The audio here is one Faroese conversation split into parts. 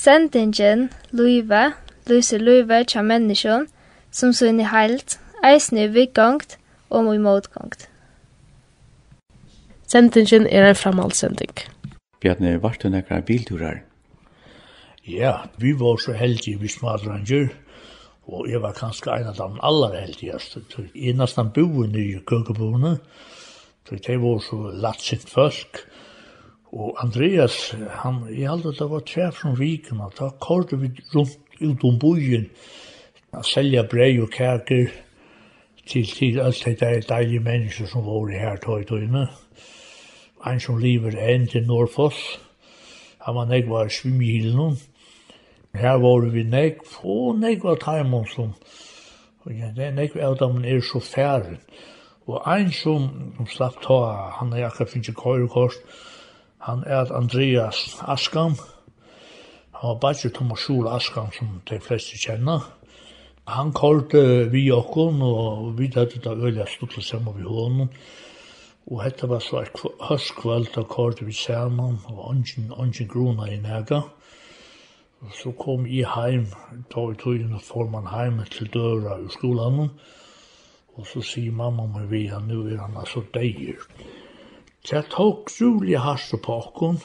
Sendingen, løyve, Luise løyve tja menneskjon, som sunn i heilt, eisne i vikgongt og mot motgongt. Sendingen er en framhaldsending. Bjarne, var du nekra bilturar? Ja, vi var så heldige vi smadranger, og jeg var kanskje en av dem aller heldigste. Jeg er nesten boende i køkeboene, så det var så latsint folk, Og Andreas, han, jeg aldri det var tjef som vikene, da kårde vi rundt ut om bojen, a selja brei og kaker til, til alt det der deilige mennesker som var her tog i tøyne. En som lever enn til Norfoss, han var nek var svimhilen, her var vi nek, få nek var taimon som, og ja, det er nek var dem er så færen. Og ein som, som slapp ta, han er akkurat finnes i køyrekost, Han er Andreas Askam. Han var bare Thomas Schul Askam, som de fleste kjenner. Han kallte vi okkon, og vi hadde da øyla stuttet sammen vi hånden. Og hette var så et høstkvöld, da kallte vi sammen, og ongen, ongen gruna i nega. Og så kom i heim, da vi tog inn og får man heim til døra i skolan. Og så sier mamma meg vi, han nu er han altså deir. Det tok rolig hardt på okken,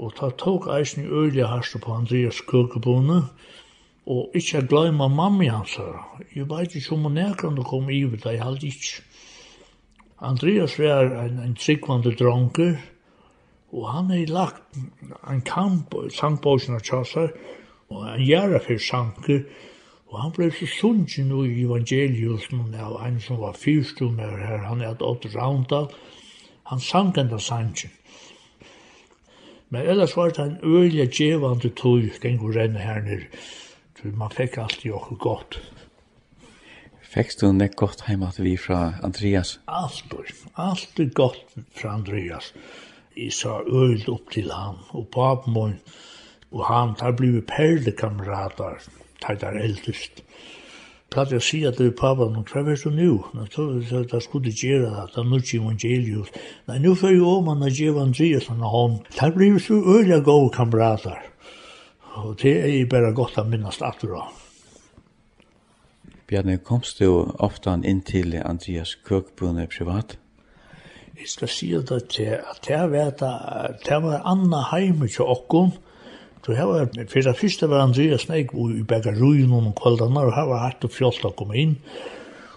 og ta tok eisen i øyelig hardt på Andreas Køkebone, og ikkje gløyma mammi hans her. Jeg veit ikkje om hun er kan komme i det, jeg halte ikkje. Andreas var en, en tryggvande dronker, og han er lagt en kamp, sangbåsen av Kjassar, og en gjerra fyrir sanker, og han blei så sunnsin i evangeliusen av en som var fyrstumer her, han er et åtte Raundal, og Han sang enda sangen. Men ellers var det en øyelig djevande tog, gengur renne her nere. Man fikk alltid okkur godt. Fekst du nek godt heima at vi fra Andreas? Alltid, alltid godt fra Andreas. Jeg sa øyld opp til han, og babmån, og han, der blei perlekamrater, der der eldest platt jeg sier til papan, hva er du nu? Da skulle du gjøre det, da nu ikke evangelius. Nei, nu får jeg om han å gjøre Andreas han hånd. Det blir så øyla gode kamrater. Og det er jeg bare godt å minnes atter av. Bjarne, komst du ofte inn til Andreas Køkbunne privat? Jeg skal si det til at det var, det var Anna Heime til åkken, Så her var, for det første var Andreas Snæk i begge bagaruin og kvaldene, og her var hatt og fjolt å komme inn.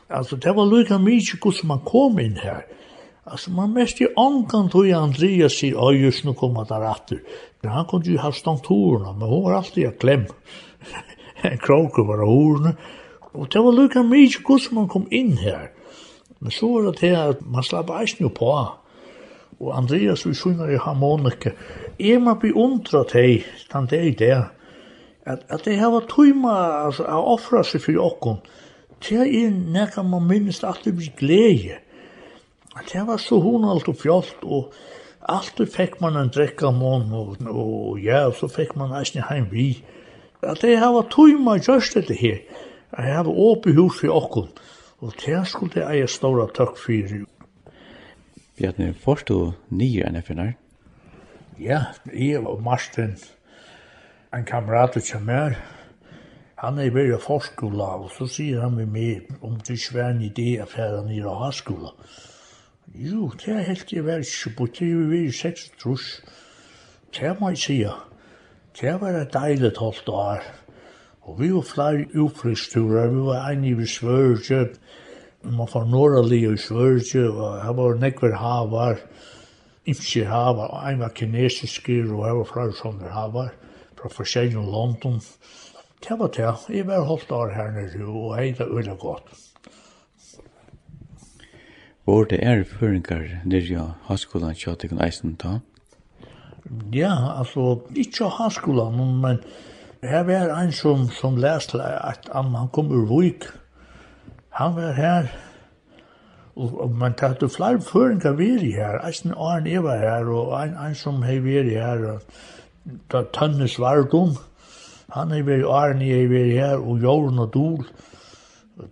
Altså, det var lykka mykje hvordan man kom inn her. Altså, man mest i ångan tog Andreas sier, oi, just nu kom han der atter. Men han kunne jo ha stantorna, men hun var alltid a klem. en kroke var av horene. Og det var lykka mykje hvordan man kom inn her. Men så var det til at man slapp eisen jo på. Og Andreas, vi synger i harmonike, jeg må bli undra til, den det er det, at, at det her var tøyma, altså, å offra seg for okken, til jeg nekka man minnes at det blir glede. At det var så hun alt og fjolt, og alltid fikk man en drekka mån, og, og ja, så fikk man eisen heim vi. At det her var tøyma just dette her, at jeg var åpe hus for okken, og til jeg skulle eie stora takk for. Bjarne, forstå nye enn jeg? Ja, jeg og Marsten, en kamerat til mer, han er i bare forskole, og så sier han med meg om det ikke var en idé å fære ned av harskole. Jo, det er helt i verden, så på TV vi er seks trus. Det må jeg si, det var et deilig tolvt år. Og vi var flere ufristurer, vi var en i Svørgjøp, man får norra li i Svørgjøp, og her var nekver havar, og ikke hava, en var kinesiske og her var flere sånne hava, fra forskjellige London. Det var det, jeg var holdt av her nere og hei det øyne godt. Hvor det er føringar nere ja, haskolan kjøttekon eisen ta? Ja, altså, ikke av haskolan, men her var en som, som leste at han kom ur Vuk. Han var her, Og, og man tatt jo flere føringer veri her. Eisen Arne Eva her, og ein, ein som hei veri her, og da Tønne Svardum, han hei veri Arne hei veri her, og Jorn og Dol,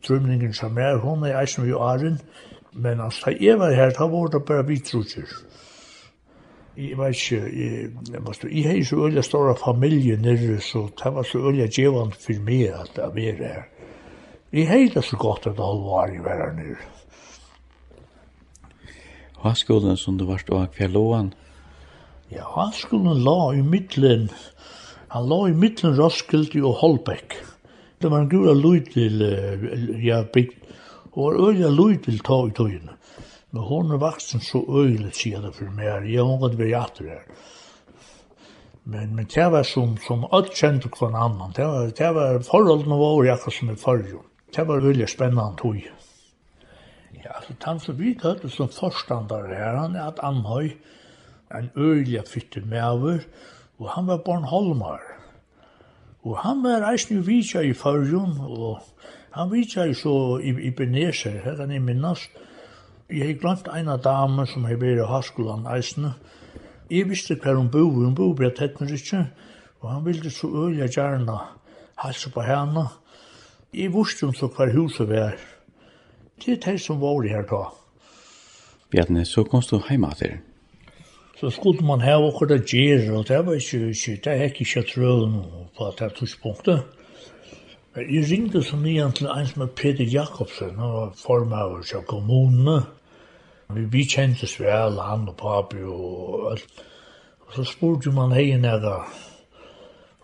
Trymningen som er, hon hei eisen vi Arne, men altså, da jeg var her, da var det bare vi trutjer. Jeg vet ikke, jeg, jeg, jeg hei så øyla store familie nere, så det var så øyla djevan for meg at det var her. Jeg har det så godt at det var i verden nere. Haskolen som du varst og hver lå han? Ja, Haskolen la i middelen, han la i middelen Roskilde og Holbæk. Det var en gura lydel, ja, bygd, og var øyla lydel ta i tøyene. Men hon er vaksen så øyla, sier det for meg, jeg må godt være atter her. Men, men det var som, som alt kjente hver annan, det var, det var forholdene våre, akkurat som i forrige. Det var øyla spennende tøy. Ja, alltså han och Brit hade som forstander her, han er at Anhøy, en øyelig fytte medover, og han var Bornholmar. Og han var eisen jo vitsa i Førjum, og han vitsa i så i, i Beneser, her kan jeg minnes. Jeg har glemt en av damen som har vært i Haskolan eisen. Jeg visste hver hun bo, hun bo ble tett med ikke, og han ville så øyelig gjerne halse på henne. Jeg visste hun så hver huset var, Det er det som var her da. Bjarne, så kom du hjemme til. Så skulle man ha akkurat det gjør, og det var ikke, ikke det er ikke trøen på det tidspunktet. Men jeg ringde så nye til en som er Peter Jakobsen, han var formøver til kommunene. Vi, vi kjentes vel, han og papi og alt. Og så spurte man hei nega,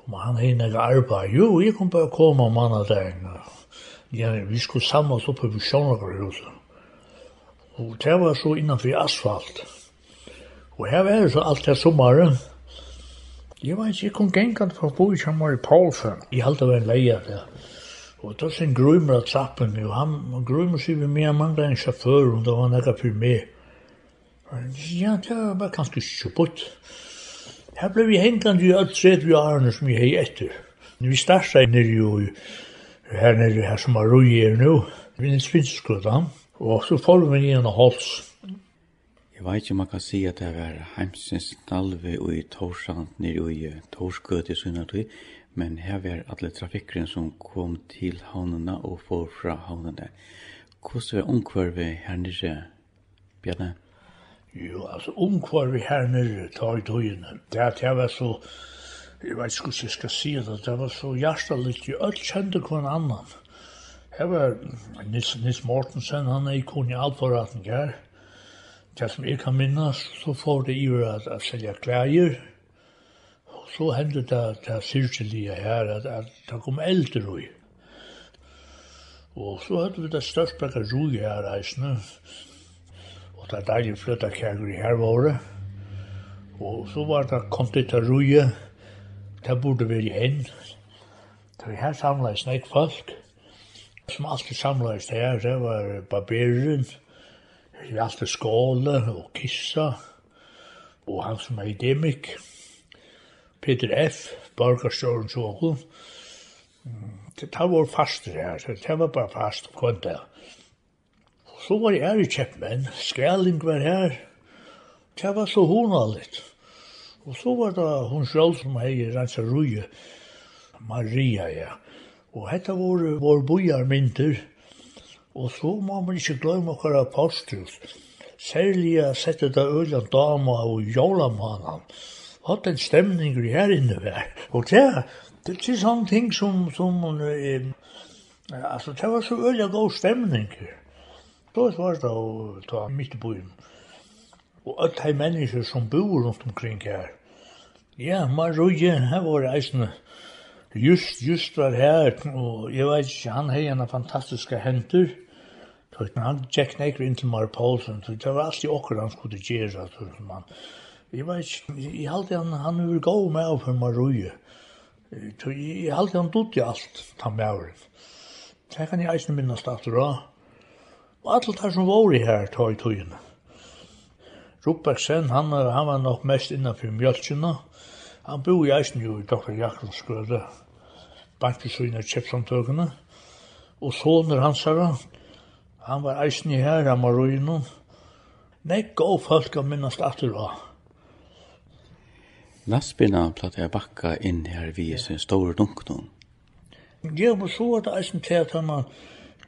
om han hei nega arbeid. Jo, jeg kom bare komme om mandag dagen. Ja, vi skulle samle oppe på Sjønagerhuset. Og det var så innanfor asfalt. Og her var det så alt det sommeren. Jeg var ikke, jeg kom gengant for å bo i Kjammer i Paulsen. Jeg halte var en leia der. Og da sin grøymer av trappen, og han grøymer seg vi med, han manglet en sjåfør, og da var han ekka for meg. Ja, det var bare kanskje kjøpått. Her ble vi hengant i alt tredje årene som vi hei etter. Vi startet nere jo her nere her som er ruier nu, vid en svinskudda, og så får vi inn av hals. Jeg vet ikke om man kan si at det var heimsins dalve og i Torsand nere og i Torskød i Sunnatøy, men her var alle trafikkeren som kom til havnene og får fra havnene. Hvordan var omkvarvet her nere, Bjarne? Jo, altså omkvarvet her nere tar i tøyene. Det er at jeg var så Jeg vet ikke hvordan jeg skal si det, det var så hjertelig, jeg alt kjente hver annan. Her var Nils, Nils Mortensen, han er ikon i alforraten her. Det som jeg kan minnes, så får det iver at jeg selger klæger. Så hendte det, det syrkelige her, at, at det kom eldre ui. Og så hadde vi det største bækka rui her reisende. Og det er deilig flytta kæger i her våre. Og så var det kontitaruje, og det burde være Det var her samlet snakk folk, som alltid samlet her, det var barberen, vi alltid skåle og kissa, og han som er idemik, Peter F., borgarstjøren Sjåko, det var faster her, det var bare fast på en dag. Så var jeg i kjeppmenn, Skræling var her, det var så honalit. Og så var det hun selv som hei rensa ruje, Maria, ja. Og hetta var vår bojarmynter. Og så må man ikke glemme hver apostus. Særlig jeg sette det øyne dama og jólamanan. Hatt en stemning i her inne vær. Og det, det er sånne ting som, som eh, altså det var så øyne god stemning. Så var det da midt i byen og öll hei mennesker som bor rundt omkring her. Ja, man røye, her var eisne, just, just var her, og jeg vet ikke, han hei en fantastiska hendur, Tøyt, han tjekk nekker inn til Mar Poulsen, det var alltid okkur han skulle gjøre, tøyt, man. Jeg vet ikke, jeg halte han, han vil gå med for Maroje. Tøyt, jeg halte han dutt i alt, ta med over. Det kan jeg eisne minnes det at det. Og alle tar som var i her, tøyt, tøyene. Rubergsen, han, han var nok mest innanfor mjölkina. Han bor i eisen jo i Dr. Jakobs grøde, bankt i søgne kjepsamtøkene. Og soner hans her, han var eisen i her, han var ruinen. Nei, gå folk og minnast atter da. Lastbina platt jeg bakka inn her vi sin store dunknum. Ja, men så var det eisen til at han var,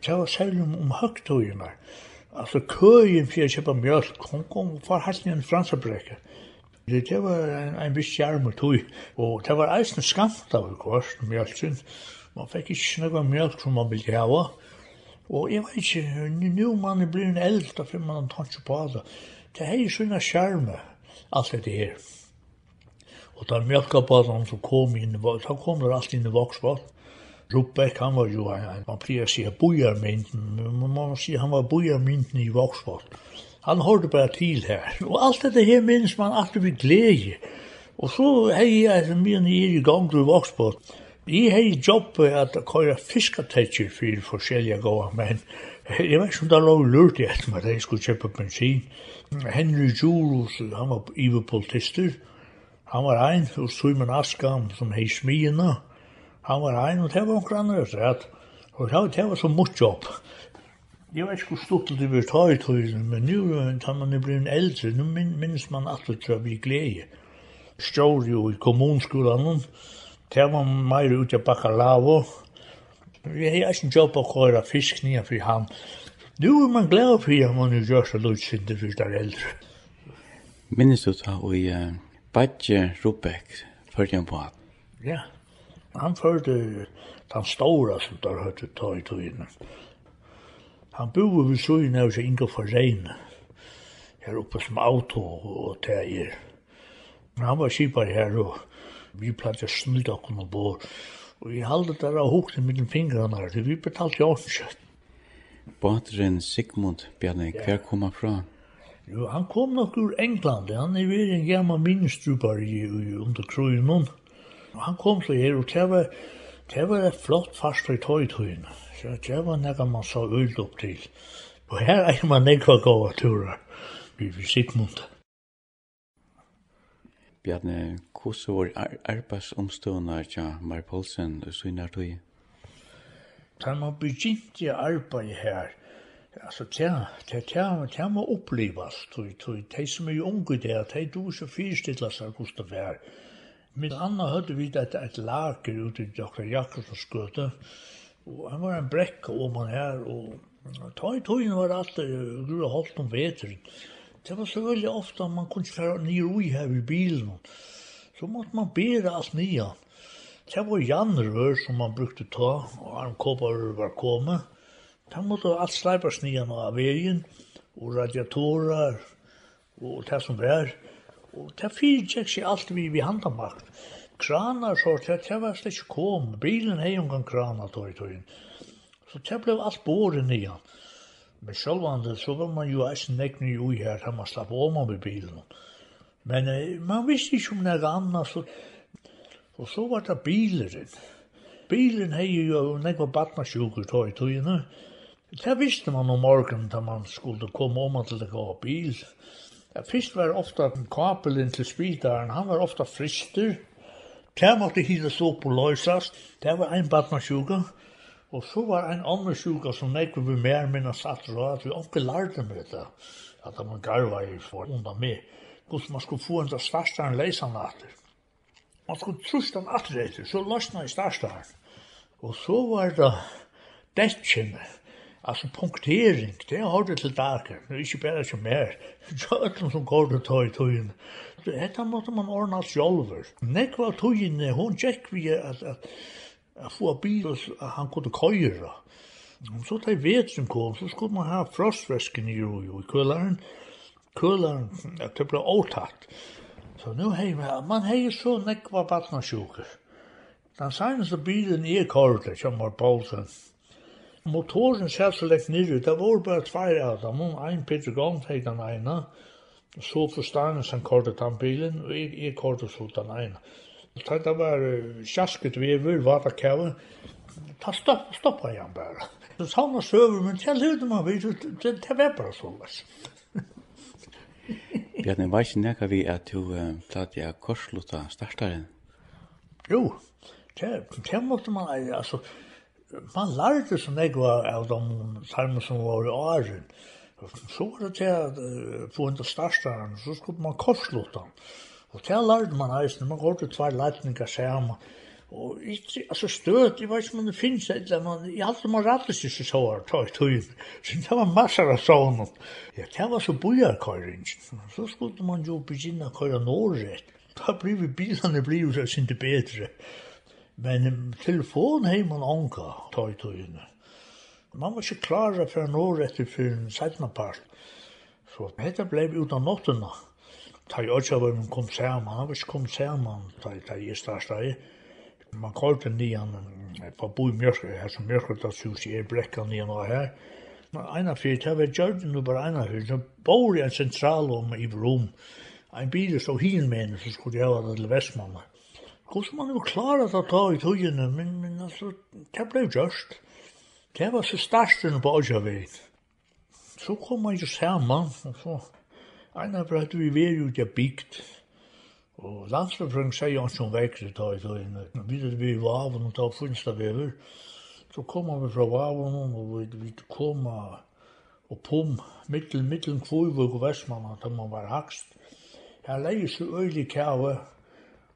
det var særlig om høgtøyene. Ja Altså, køyen för att köpa mjölk, hun kom og för hans en fransabräcka. Det, det var en, en viss järm og tog. og det var eisen skamt av kvart mjölken. Man fick ikke noe mjölk som man ville hava. Og jeg vet ikke, nu man er blir en eld, da finner man en tanke på det. Det er sånne skjerme, alt dette her. Og da mjölka på den som kom inn, da kom det alt inn i voksvatt. Rubbeck, han var jo en, man pleier å si bojarmynden, man må si han var bojarmynden i Voksvold. Han hørte bare til her, og alt dette her minnes man alltid vi glede. Og så hei jeg etter min i gang til Voksvold, Jeg hei jobbet at køyra fiskatetjer for forskjellige gåa, men jeg vet ikke om det lå lurt i etter meg at jeg skulle kjøpe bensin. Henry Jules, han var ivepolitister, han var ein, og Simon Askam som hei smina, Han var ein, og det var onker andre strett. Og det var så mye jobb. Jeg vet ikke hvor stort det blir ta i tøyden, men nu, da man er blitt eldre, nu minnes man at det tror bli glede. Stjør jo i kommunskolen, det var meir ut av bakalavo. Jeg har ikke jobb å køre fisk nye for ham. Nu er man glad for at man er gjør så løsinde for det eldre. Minnes du ta og i uh, Badje Rubek, førte han på at? Ja. Han førte den store som der hørte ta i tøyene. Han bor ved søgene av seg inga for Farreine, her oppe som auto og teier. Men han var kipar her, og vi platt å snylda okkur og bor. Og vi halde der av hukne mellom fingrarna her, vi betalte jo ordensjøtt. Båteren Sigmund Bjarne, hver kom han fra? Jo, han kom nok ur England, han er veri en gammal minnestrupar i, i under krøynen. Og han kom så her, og det var, det var et flott fast i tøytøyene. Så det var noe man så ølt opp til. Og her er man nekva å gå vi turer, vi vil Sigmund. Bjarne, hvordan var arbeidsomstående til Mar Poulsen og Søynar Tøy? Da man begynte å arbeide her, Alltså tja, tja, tja, tja må upplevas, tog, tog, tja som är unga där, tja du så fyrstilla sig Gustaf här, Mitt anna høyde vi at et lager ute i Dr. Jakobsons skøte, og han var en brekk om han her, og ta i tøyen var alt det, du har holdt om veteren. Det var så veldig ofte man kunne ikke fære nye ui her i bilen, så måtte man bere alt nye. Det var janrør som man brukte ta, og han kåpar var kommet. Det måtte alt sleipas nye av veien, og radiatorer, og det som var. Og det fyrtjekk seg alt vi vi handamakt. Kranar så, det var slik kom, bilen hei omgang kranar tog i tøyen. Så det blev alt båren igjen. Men sjølvande så var man jo eisen nekne jo her, her man slapp om med bilen. Men eh, man visste ikke om nega anna, så, og så var det bileren. Bilen hei jo nekva badnasjukur tog i tøyen. Det visste man om morgen, da man skulle komme om til det gav bilen. Ja, fyrst var ofta kapelen til spritaren, han var ofta frister. Det måtte hina stå på løysast. Det var ein badmarsjuka. Og så var ein andre sjuka som nekve vi mer minna satt rå, at vi omke lærte med det. At man garva i for undan med. Hvordan man skulle få en til svarstaren leisan atter. Man skulle trusta han atter etter, så løsna i starstaren. Og så var det detkjene. Altså punktering, det har du til dager, det er ikke bare som mer. Så øtlen som går det tøy tøyen. Dette måtte man ordne alt sjolver. Nek var tøyene, hun tjekk vi at, at, at få bil, at han kunne køyre. Og så da som kom, så skulle man ha frostvæsken i jo, i køllaren. Køllaren, at det ble åtatt. Så nu hei, man hei så nek var batna sjuker. Den seneste bilen er kørt, som var Paulsen motoren satt så lekt nere. Det var bare tvær av dem. Om en Peter Gant hade den ena. Så forstående sen kortet den bilen og jeg, jeg kortet så den ena. Så det var kjasket vever, vatakäver. Ta stopp, stoppa igen bare. Så sa han søver, men til høyde man vid, det var bare så. løs. Bjarni, var ikke nekka vi at du platt jeg korsluta startaren? Jo, det, det måtte man, altså, man lærte så nekva av de tarmer som var i åren. Så var det til at få en til starstaren, så skulle man korslåta. Og til lærte man eisen, man går til tvær leitningar sammen. Og ikke, altså støt, jeg vet ikke om det finnes et eller annet, jeg hadde man rattes seg så her, ta i tøyen. Så det var masser av sånn. Ja, det var så bojarkøyring. Så skulle man jo begynne å køyre norrett. Da blir vi bilene blir jo så sinte bedre. Men telefon hei man anka, ta i tøyene. Man var ikke klar for en år etter for en sætna part. Så dette blei vi utan nottena. Ta i øtja var man kom saman, han var ikke kom saman, ta i ta i starsta i. Man kallte nian, på bo i mjørkri, her som mjørkri da sus i er brekka nian og her. Men eina fyrir, det var gjørgen nu bare eina fyrir, så bor i en sentral om i rom. Ein bil stod hin med så skulle jeg ha det til Vestmannen. Hvordan man jo klarer å ta i tøyene, men, men altså, det ble gjørst. Det var så starsten på Åsjaveit. Så kom man jo sammen, og så, ena for at vi var jo ikke bygd. Og landsbefrøng sier jo ikke om vekkere ta i togene. Når vi var i Vavon og ta Funstavever, så kom vi fra Vavon, og vi, vi kom og pum, middelen, middelen kvøyvøk og Vestmann, at man var hakst. Her leie så øylig kjave,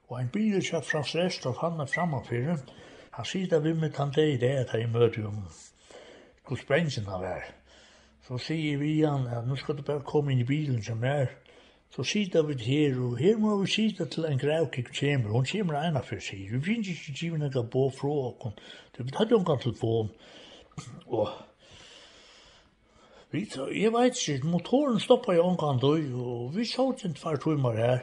Og en bil kjøpt fra Strestof, han er framme for. Han sier det vi med han det i det at jeg møter om hvor sprengen han er. Så sier vi han at nå skal du bare komme inn i bilen som er. Så sita vi her, og her må vi sita til en grævkik kommer. Hon kommer ene fyrir sig. Vi finner ikke givet noe bo fra oss. Det betyr jo ikke telefon. Og vi, jeg vet ikke, motoren stopper jo omkant, og vi så ikke en tvær timer her.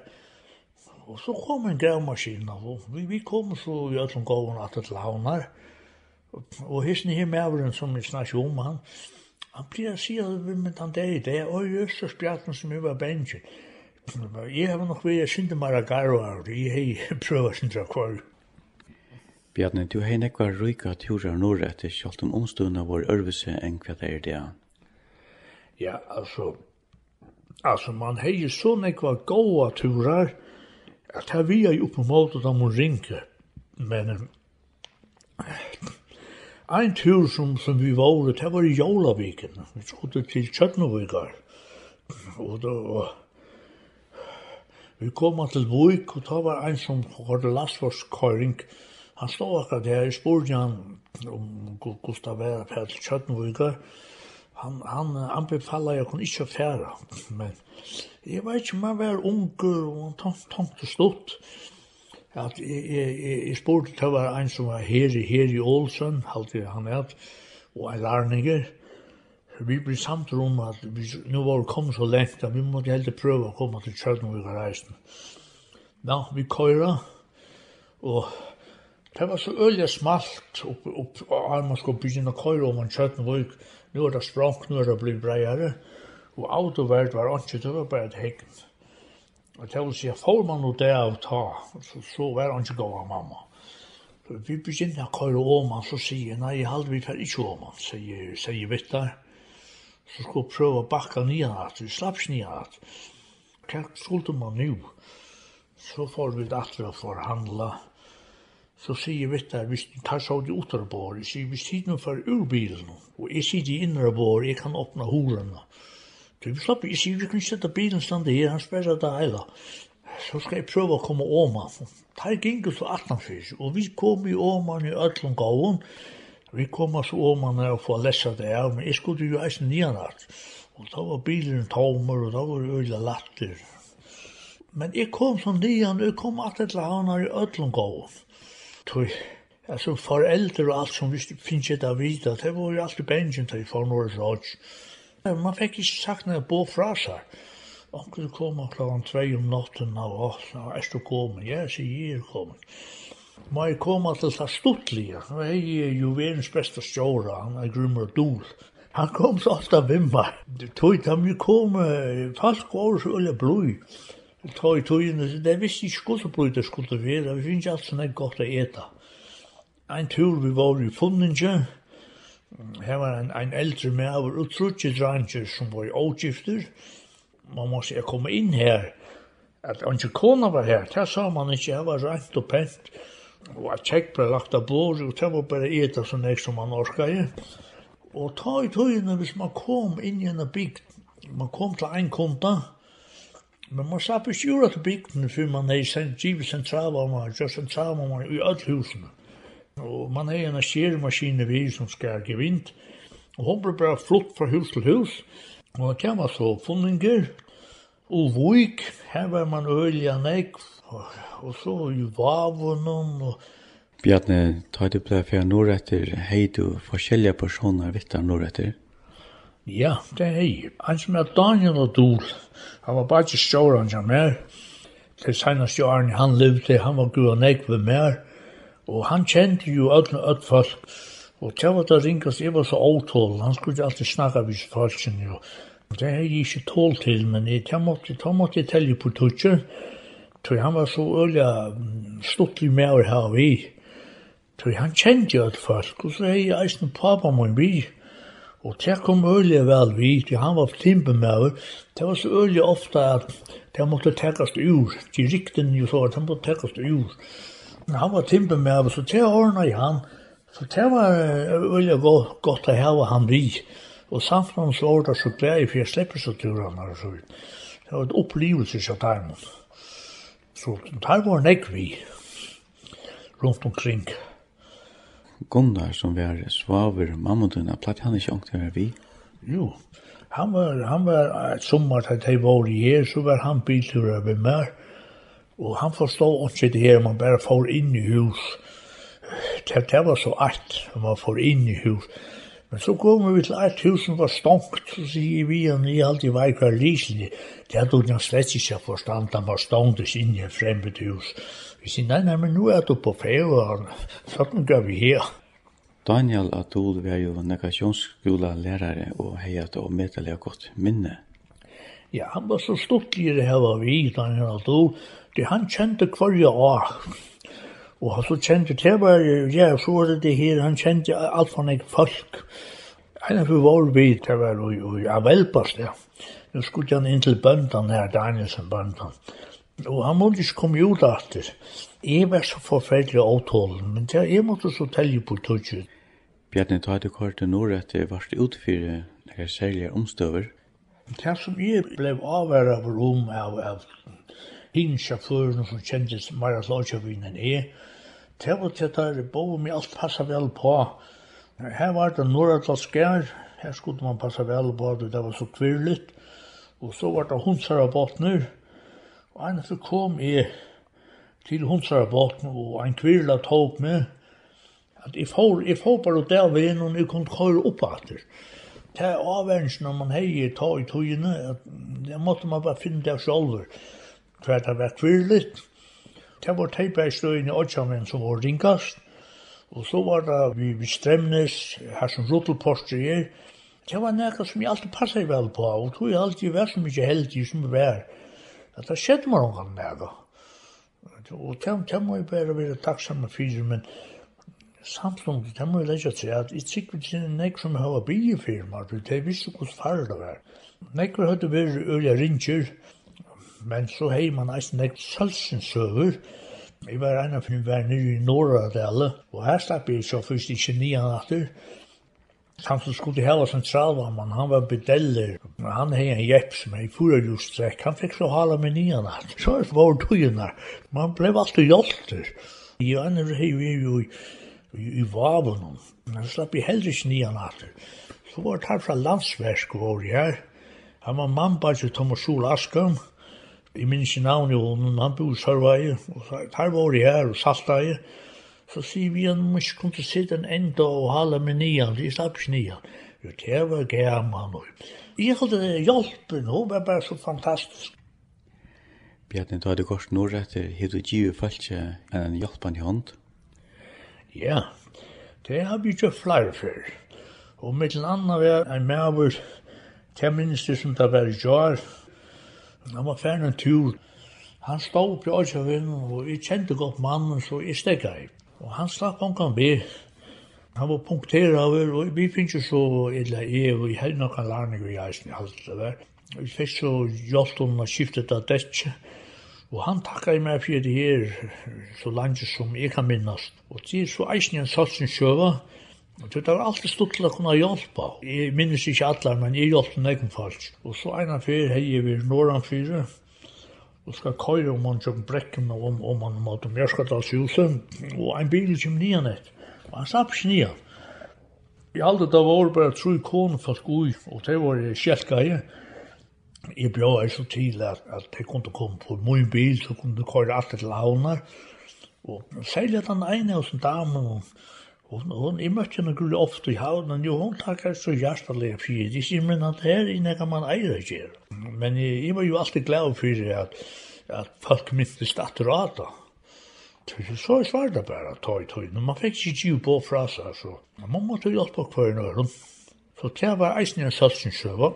Og så kom en gravmaskin og vi, vi kom så i alle gåvun at det launar. Og hissen her med som vi snakket om han, han blir a si at vi med han der i det, og i spjartan som vi var bensin. Jeg har nok vært sinde maragaro av det, jeg har prøvd av kvar. Bjarne, du har nekva røyka turar norr etter kjalt om omstående vår ørvise enn hva det er det. Ja, altså, altså man har jo så nekva gåa turar, at her vi er jo på måte da må ringe, men en tur som, som vi var, det var i Jolaviken, vi skulle til Kjøtnovigar, og da, og, vi kom til Vuk, og da var en som hadde lastvarskøring, han stod akkurat her, jeg spurte han om Gustav Vera Petel Kjøtnovikar, og han han anbefaler jeg kunne ikke fære, men jeg vet ikke man var unger og han tank, tankte stått. At jeg, jeg, jeg, jeg spurte til var en som var her, her i Ålesund, halte han et, og en lærninger. Vi blir samt om at vi, nu var det kommet så lengt at vi måtte heller prøve å komme til Kjødnevig og reisen. Ja, vi køyra, og det var så øyelig smalt opp, opp, og man skulle begynne å køyre om en Kjødnevig, Nu er det språk, nu er det blitt breiere, og autoverd var ikke, det var bare et hegn. Og det vil si, får man noe det av ta, så, så var han ikke gav av mamma. Så vi begynte å køre han, så sier jeg, nei, jeg halde vi tar ikke om han, sier, sier Vittar. Så skulle jeg prøve å bakka nyan at, vi slapp ikke nian at. Hva skulle man nu? Så får vi det atre å forhandla. handla så sier vi der, hvis du tar så de utre på jeg sier hvis siden for urbilen, og jeg sier de innre på jeg kan åpne horene. Så vi slapp, jeg sier vi kan sette bilen stande her, han sperrer det hele. Så skal jeg prøve å komme åma. Der gikk så 18 fyrst, og vi kom i åma i Øtlund gaven, vi kom så åma ned og få lesa det av, men jeg skulle jo eisen nian nyanart. Og da var bilen tomer, og da var det øyla latter. Men jeg kom som nian, og jeg kom at et etter havnar i Øtlund gaven tog Altså foreldre og alt som vi finnes ikke där vid det var jo alltid bänken til for noe råd. Man fikk ikke sagt när bo fra seg. Onkel kom og klockan 2 om natten och och så är det kom. Ja, sier jeg er kommet. Må jeg komme til det stuttliga. Det är jo världens beste stjåra. Han er grummer dol. Han kom så ofta vimma. Det tog ikke, han kom. Fast var så öle blod ta i tøyene, det visste ikke skulle bli det skulle være, vi finner ikke alt sånn godt å eta. En tur vi var i Funninge, her var en, en eldre med av utrutje dranger som var i avgifter, man må måtte jeg kom inn her, at han ikke kona var her, det sa man ikke, jeg var rent og pent, og at tjekk ble lagt av bord, og det var bare eta så nek som man orskade. Og ta i tøyene, hvis man kom inn i en bygd, man kom til en konta, Men man sa på sjura til bygden før man har sendt givet sentralvarmer, gjør man i alle husene. Og man har en skjermaskine vi som skal give inn. Og hun ble bare flott fra hus til hus. Og det kan man så funninger. Og vik, her var man ølja nek. Og så i vavunnen og... Bjarne, ta det ble for nord etter hei du forskjellige personer vittar nord etter. Ja, det er jeg. Han som er Daniel og Dol, han var bare ikke til stjåren som er. Det seneste årene han levde, han var gud og nek ved mer. Og han kjente jo ødne ødt folk. Og til var det ringast, jeg var så åtål, han skulle ikke alltid snakka vis folken jo. Det er jeg ikke tål til, men jeg, til måtte, til måtte jeg telle på tutsjer. Tror han var så ølja stuttlig mer her vi. Tror han kjente jo ødt folk, og så er jeg eisen pappa min bil. Og det kom øyelig vel vi, til han var flimpe. Det var så øyelig ofte at det måtte tekkast ur. De rikten jo så, det måtte tekkast ur. Men han var timpe så det ordna i han. Så det var øyelig godt, godt å hava han vi. Og samfunnet så var det så glede, for jeg slipper så turene og så vidt. Det var et opplevelse av dem. Så der var nek vi rundt omkring. Ja. Gunnar som var svaver mamma din platt han ikke ångt ångte være vi? Jo, han var, han var et sommer til de var i her, så var han biltur ved meg, og han forstod ikke det her, man bare får inn i hus. Det, det var så art, man får inn i hus. Men så kom vi til et hus som var stonkt, så sier vi han jeg alltid var ikke hver. Det hadde han slett ikke forstand, han var stonkt inn i et fremmed hus. Vi sier, nei, nei, men nå er du på Færøyene, sånn gør vi her. Daniel Atul var jo negasjonsskola lærare og hei at og medelig godt minne. Ja, han var så stortligere her var vi, Daniel Atul. Det han kjente hverje år. Og han så kjente det var, ja, så var det det her, han kjente alt for nek folk. En av vår vi, det var jo, ja, velpast, ja. Nå skulle han inn til bøndan her, Danielsen bøndan. Og han måtte ikke komme ut etter. Jeg var så forferdelig avtalen, men det, jeg måtte så telle på tøtjen. Bjarni, ta du kort til Nordrette, varst du ut for noen særlige omstøver? Det som jeg ble avværet av rom av, av hinsjåførene som kjentes mer slagkjøvinn enn jeg, det var til det der bo med alt passa vel på. Her var det Nordrette skær, her skulle man passa vel på, det var så kvirligt. Og så var det hundsar av botner, Og en så kom jeg til hundsara hundsarabåten, og en kvirla tog med, at jeg får, jeg får bare der veien, og jeg kunne køre opp etter. Det er avvendelsen når man heier ta i togene, at det måtte man bare finne det selv, for det var kvirligt. Det var teipeistøyene i Åtsjamen som var ringast, og så var det vi, vi stremnes, her som rotelposter er, Det var nekka som jeg alltid passet vel på, og tog jeg alltid vært så mykje heldig som jeg var at det skjedde med noen med. Og det må jeg bare være takksamme for, men samtlund, det må jeg legge til at jeg sikker ikke nek som har bygge firma, for det visste hvordan farlig det var. Nek var høyde vært øye ringer, men så hei man eisen nek sølsensøver. Jeg var en av dem var nere i Norradale, og her slapp jeg så først ikke nian atter, han som skulle hela centralvamman, han var bedeller. Han hei en jepp som hei fyra just strekk, Han fikk så hala med nian att. Så er det var tujorna. Man blev alltid I Jag hei vi jo i, i, i vaben. men slapp ju heller ikke nian att. Så var det her fra landsversk och var her, Han var man bara Thomas Sol Askum. I minns i navn jo, men han bor i Sørvei, Og her var det her og salta i. Så sier vi han, må ikke kunne sitte en enda og hale med nian, de slapp ikke nian. Jo, det var gammel. Jeg hadde hjelpen, hun var bare så fantastisk. Bjarni, du hadde gått nord etter, har du givet falskje en hjelpen i hånd? Ja, det har vi gjort flere før. Og mitt land var en maver, til minst det som det var i jar. Han var ferdig en tur. Han stod på Øysavinn, og jeg kjente godt mannen, så jeg stekket i. Og han slapp ongan be. Han var punkteret av over, og vi finnes jo så, illa i, og jeg held noen larning i eisen i alt det der. Vi fikk så hjelp om å skifte det dette. Og han takka i meg for det her, så langt som jeg kan minnast. Og det er så eisen i en satsen sjøva, Og det var alltid stort til å kunne hjelpe. Jeg minnes ikke alle, men jeg hjelpte noen folk. Og så en av fyr hei vi Norran fyra, og skal køyre om han som brekken og om, om han måtte om Jørskadalshusen, og en bil kjem nian et, og han slapp ikke nian. I alder da var bare tru kone for ui, og det var kjeltgeie. Jeg bjør er så til at, at jeg kunne komme på min bil, så kunne jeg køyre alt til launar og særlig at han ene hos en dame og hon hon i mötte henne gulde ofta i havnen, jo hon takkar så hjärtaliga fyrir det. Jag men at her är när man äger ger. Men jag var jo alltid glad fyrir at at folk minns statrata. Det är så svårt det bare, tøy, tøy. tog. Man fikk ikke ju på fra seg, så. Man måtte hjelpe hver en öron. Så det var eisen en satsningssøva.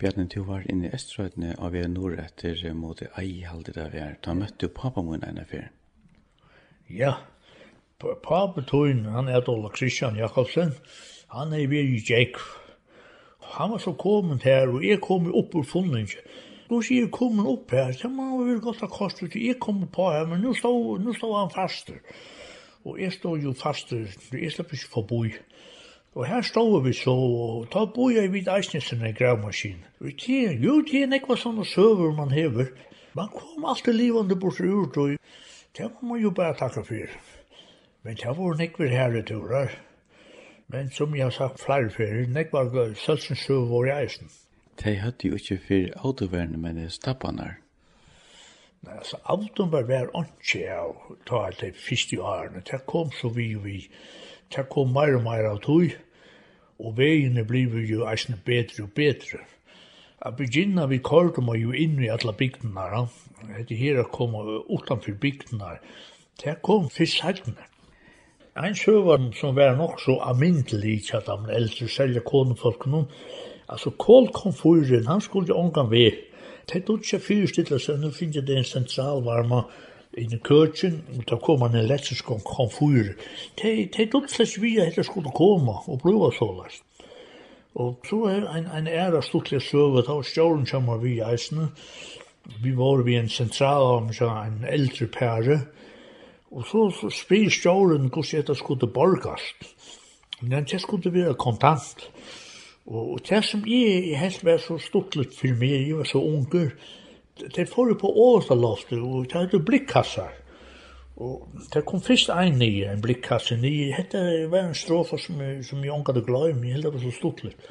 Bjarni, du var inne i Estrøydene av jeg nord etter mot ei halde der vi er. Da møtte du pappa min enn fyr. Ja, Pape Tøyen, han er Dola Christian Jakobsen, han er vi i Jake. Han var så kommet her, og jeg kom opp ur funnet Nå sier jeg kommet opp her, så må han være godt ha kostet, jeg kom på her, men nå stod, nå stod han faster. Og jeg stod jo faster, jeg slapp ikke forbi. Og her stod vi så, og da bor jeg vid Eisnesen i gravmaskinen. Og det, jo, det er nekva sånne søver man hever. Man kom alltid livande bort ur, og det må man jo bare takke for. Men det var nekver herre turar. Men som jeg har sagt flere fyrir, nekver sølsensuv var i eisen. De hadde jo ikke fyrir autoverne, men det stappanar. Nei, altså, autoverne var vær ikke av ta alt det første årene. Det kom så vi og vi, det kom meir og meir av tog, og veiene blev jo eisen bedre og bedre. A begynna vi kort kordum jo inn i alla bygdene, det her kom utanfyr bygdene, det kom fyrst heitene. En søvann som var nok så amintelig til at han eldre selger kånefolken noen. Altså kål konfuren, han skulle jo omgang ved. Det er ikke fyrstidlet så nå finner det en sentralvarma i køtjen, og da kom han en lettisk konfur. Det er ikke slags vi at det skulle komme og prøve så lest. Og så er en, en ære stortlig søve, da stjåren kommer vi i eisene. Vi var ved en sentralvarma, en eldre pære, Og så, så spyr stjåren hvordan dette skulle borgast. Men det skulle være kontant. Og, det som jeg helst var så stortlet for meg, jeg var så unger, det får jeg på Åsaloftet, og det hadde blikkassar. Og det kom først ein nye, en blikkasse nye. Hette var en strofa som, som jeg ångat hadde glad i, men jeg heldig var så stortlet.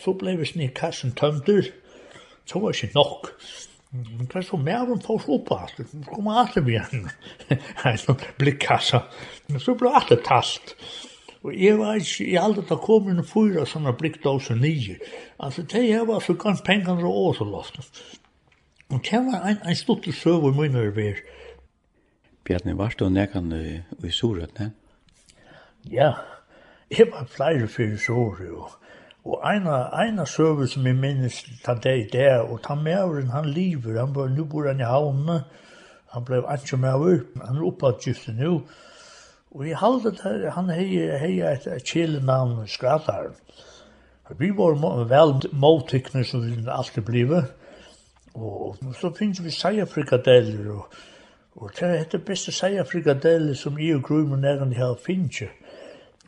Så ble vi snitt kassen tømter, så var det ikke nok. Det er så mer om folk oppe alt. Det Kom alle igjen. En blikkassa. Så ble alle talt. Og jeg var ikke, jeg aldri da kom inn fyra sånne blikkdåser nye. Altså, det her var så gans pengene og så lost. Og det var en, en stort søv i mine øver. Bjarni, var du nekan i, i Sorøtne? Ja, jeg var flere fyrir Sorø, og Og eina, eina søver som jeg minnes ta deg der, og ta mævren, han lever, han var nu bor han i havnene, han blei anki mæver, han er oppadgifte nu, og jeg halde der, han hei, hei et kjelenavn skratar. Vi var vel måltikner som vi alltid blive, og så finnes vi seia frikadeller, og, og det er det beste seia frikadeller som jeg og grunnen er enn jeg har finnes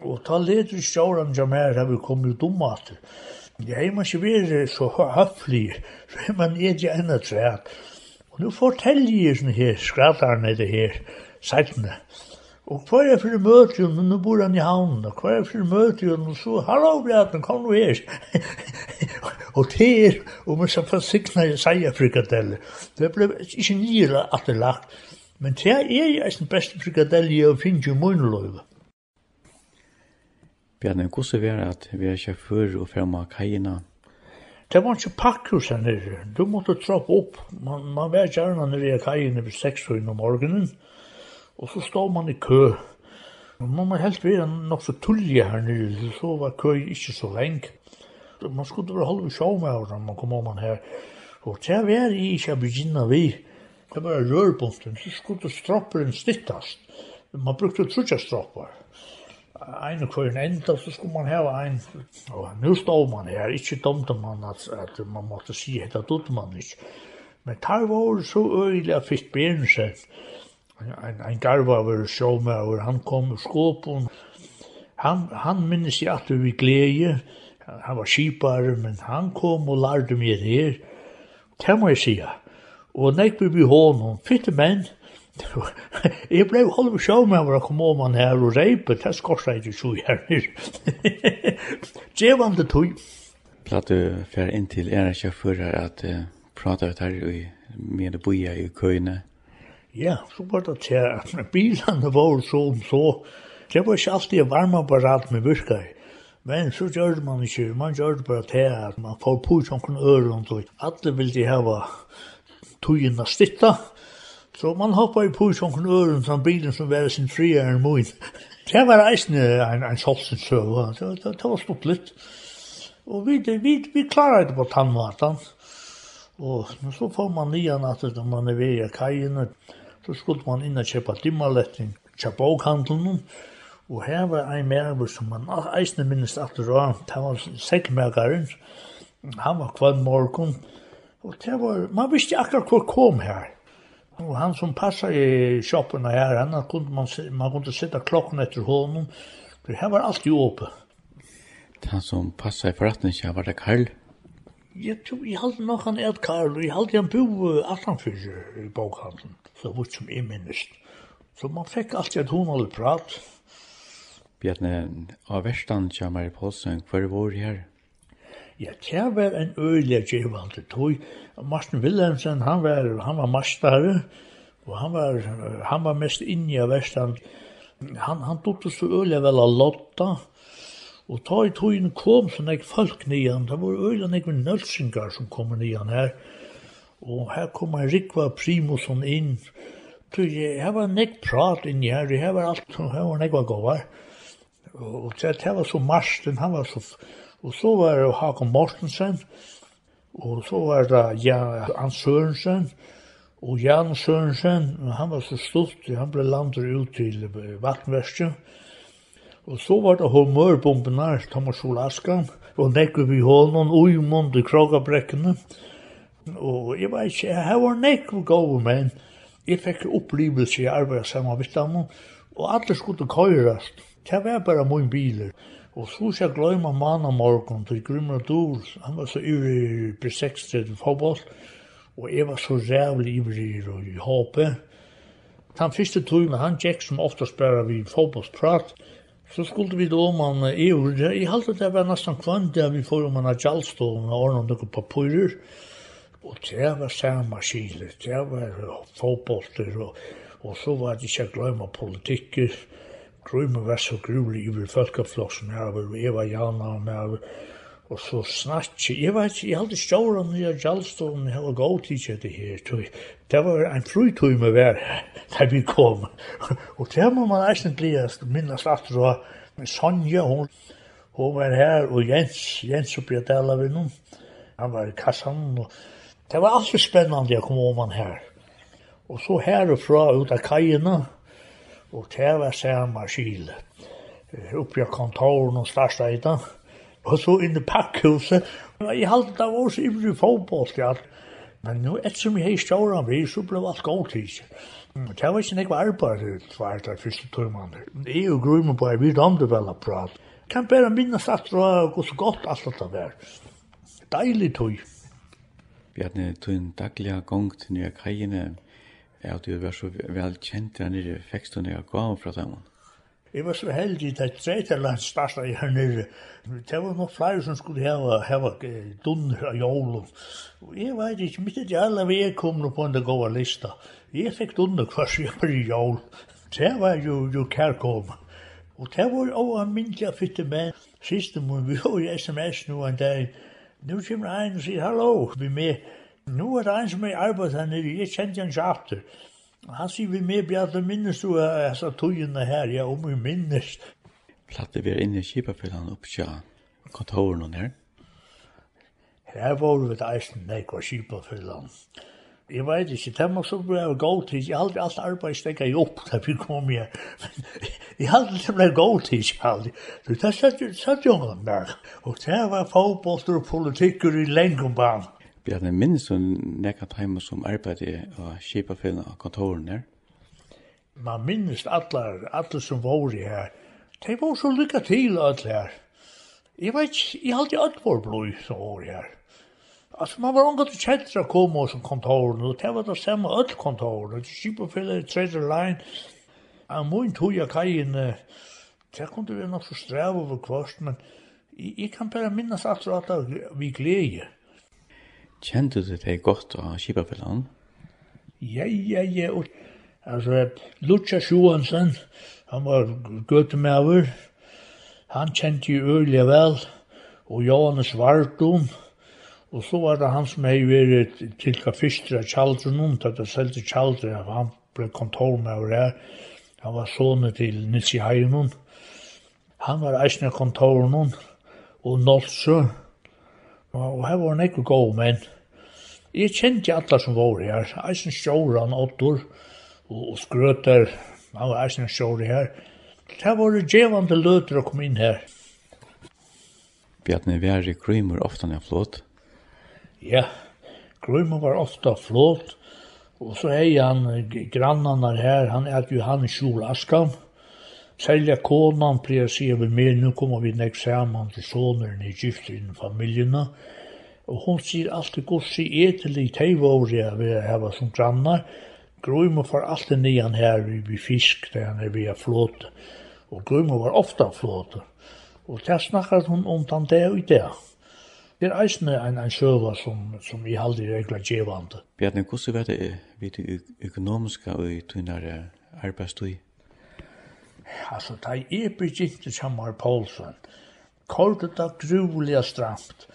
Og ta leder sjåren som her har vi kommet ut om at det er man ikke vært så høflig, så er man ikke enda træt. Og nu forteller jeg sånne her skrattarne det her seitene. Og hva er for møte jo, nå bor han i havnen, og hva er for møte jo, og så, hallo, Bjarten, kom nå her. og det er, og man skal få sikna i seierfrikadeller. Det ble ikke nyere at det lagt, men det er jeg som beste frikadelle jeg finner i munnløyve. Bjarne, hvordan er det at vi er sjåfør og fremme av kajene? Det var ikke pakkhus her nere. Du måtte trappe opp. Man, man var gjerne nere i kajina ved 6 om morgenen. Og så stod man i kø. Man må helt være nok så tullige her nere, så var kø ikke så lenge. Man skulle være holde sjå med her når man kom om her. Og det var i ikke å begynne vi. Det var rørbunten, så skulle stropperen stittast. Man brukte trutja stroppar en køren enda, så skulle man hava ein. Og nu stod man her, ikkje domte man, at, at man måtte si hetta det man ikkje. Men tar var så øyelig at fisk Ein, En, en garvaver sjåmaver, han kom ur skåpen. Han, han minnes jeg at vi gleje, Han var skipar men han kom og lærte meg her. Det må jeg sige. Og nek vi vi hånden, fitte menn, Jeg ble halv sjå med å komme om han her og reipe, det skorsa jeg ikke så her. Djevan det tog. Platt du fer inn til en av kjøfører at uh, prata ut her i med boja i køyne. Ja, så var det til at bilene var så om så. Det var ikke alltid varme apparat med virka i. Men så gjør man ikke, man gjør det bare til at man får på sånn øren, og alle vil de hava togene stitta. Ja Så man hoppar ju på sån öron från bilen som var sin fria en mun. Det var eisne en, en solsen søve, det, det, det var stått litt. Og vi, vi, vi klarer det på tannvatan. Og så får man nian at når man er ved i kajen. så skulle man inn og kjøpe dimmaletting kjøpe bokhandelen, og her var ein merver som man eisne minnes at det var, det var sekkmerkaren. han var kvann morgon. og det var, man visste akkurat hvor kom her. Og han som passar i shoppen her, han kunde man man kunde sitta klockan efter honom. Det her var alltid åpe. Han som passar i förrättningen var det Karl. Jag tror jag hade nok han et Karl, jag hade en bo attan i bokhandeln. Så vart som jeg minst. Så man fick alltid ett honaligt prat. Bjarne, av värstan kommer i Polsen, kvar vår her? Ja, det var en øyelig gjevande tog. Martin Wilhelmsen, han var, han var mastare, og han var, han var mest inne i Vestland. Han, han tog så øyelig vel av Lotta, og ta i togene kom så nek folk nian, det var øyelig nek med nølsingar som kom nian her, og her kom en Rikva Primusson inn, Tog jeg var nek prat i her, jeg var alt, her var nek var gåvar. Og det var så Marsten, han var så Og så var det Hakon Mortensen, og så var det Jan Ann Sørensen, og Jan Sørensen, han var så stort, han ble landet ut til Vattenverket. Og så var det humørbombenar, Thomas Olaskan, og nekker vi hånden, og i krogabrekkene. Og jeg vet ikke, jeg var nekker gode men Jeg fikk opplevelse i arbeidet sammen med dem, og alle skulle køyrast. Det var bare min biler. Og så skal jeg glemme mann om til Grimmer Dur. Han var så ivrig B6 til fotball. Og jeg var så rævlig ivrig og i håpet. Den første tøymen, han gikk som oftast bare vi fotballsprat. Så skulle vi da om han i. Jeg halte det var nesten kvant der vi får om han har Gjallstående og ordnet noen papurer. Og det var samme skiler. Det var fotballer. og, og så var det ikke glemme politikker. Grøyme var så grulig i vil folkefloksen her, og Eva Jana og med, og så snakki, jeg vet ikke, jeg hadde stjåren nye Gjallstolen, jeg var god tid til det her, det var en frutøy med vær, da vi kom, og det må man eisen bli, minnes at det var Sonja, hun, hun var her, og Jens, Jens oppi at dela vi noen, han var i kassan, og det var alltid spennende å komme om han her, og så herfra ut av kajene, og det var samme skile. Oppi av kontoren og største etter, og så inn i pakkhuset. Jeg halte det var så ivrig fotboll ja. Men nå, et som jeg stjåra vi, så ble alt godt tid. Det var ikke nekva arbeid, det var det første tøymann. Jeg og grunn på, jeg vil om det vel prate. Kan bare minnes at det var så godt alt det var. Deilig tøy. Bjarne, du en daglig gong til nye kajene. Ja, du var så vel kjent der nere, fikk du nere gav fra dem. Jeg var så heldig at tredje land i her nere. Det var noen flere som skulle hava, hava dunner av jålen. Og jeg vet ikke, mitt er det alle vi er kommet på en gode lista. Jeg fikk dunner hver som jeg var i jål. Det var jo, jo kærkom. Og det var jo en mindre fytte med. Siste må vi jo i sms nå en dag. Nå kommer en og sier, hallo, vi med Nu er det en som er arbeidet her nere, jeg kjente han ikke after. Han sier vi med, Bjarne, minnes du at jeg sa togene her, ja, om vi minnes. Platte vi er inne i Kipafjellene opp til kontoren og her. Her var vi et eisen, nek hva Kipafjellene. Jeg vet ikke, det må så bli å gå til. Jeg hadde alt arbeid stekket jeg opp da vi kom her. jeg hadde det ble god tid, jeg har hadde. Så det satt jo ungene der. Og det var fotbollster og politikker i lengenbanen. Bjarne, minnes du nekka taimu som arbeidde og kjipa fylna av kontoren der? Man minnes allar, allar som var her. De var så lykka til alle her. Jeg vet ikke, jeg har alltid alt vår blod som var her. Altså, man var omgått til kjentra kom og som kontoren, og det var det samme alt kontoren, og kjipa fylna i tredje line. Jeg må ikke tog jeg kajen, det kunne vi nok så strev over kvart, men jeg kan bare minnes allar at vi glede. Kjente du det godt av Kipapellan? Ja, ja, ja. Altså, Lucha Sjohansen, han var gøtemøver. Han kjente jo øyelig vel. Og Johannes Vardum. Og så var det han som hei vært til hva fyrste av Kjaldrun, om, til det selv til kjaldren, han ble kontormøver her. Han var sånne til Nitsi Heinon. Han var eisne kontormøver og Nolsø. Og her var han ikke god menn. Jeg kjente alle som var her. Eisen Sjåran, Ottor, og Skrøter, han var eisen Sjåri her. Det var det djevande løter å komme inn her. Bjarni, vi er i Krymur ofta når flåt? Ja, Krymur var ofta flot, Og så er han grannarna her, han er jo han i Sjol Askan. Selja konan, pleier sier vi mer, nu kommer vi nek saman til soneren i gifter innen. Ja Og hon sier alltid gossi etelig teivåri av vi hava som grannar. Grøymo får alltid nian her vi fisk, der han er vi a flåte. Og Grøymo var ofta flåte. Og der snakkar hun om den det og det. Det er eisne en, en sjøva som, som i aldri er djevande. Bjarni, hvordan var det vid det økonomiska og i tunnare arbeidstøy? Altså, da jeg begynte sammen med Poulsen, kortet da gruvelig stramt.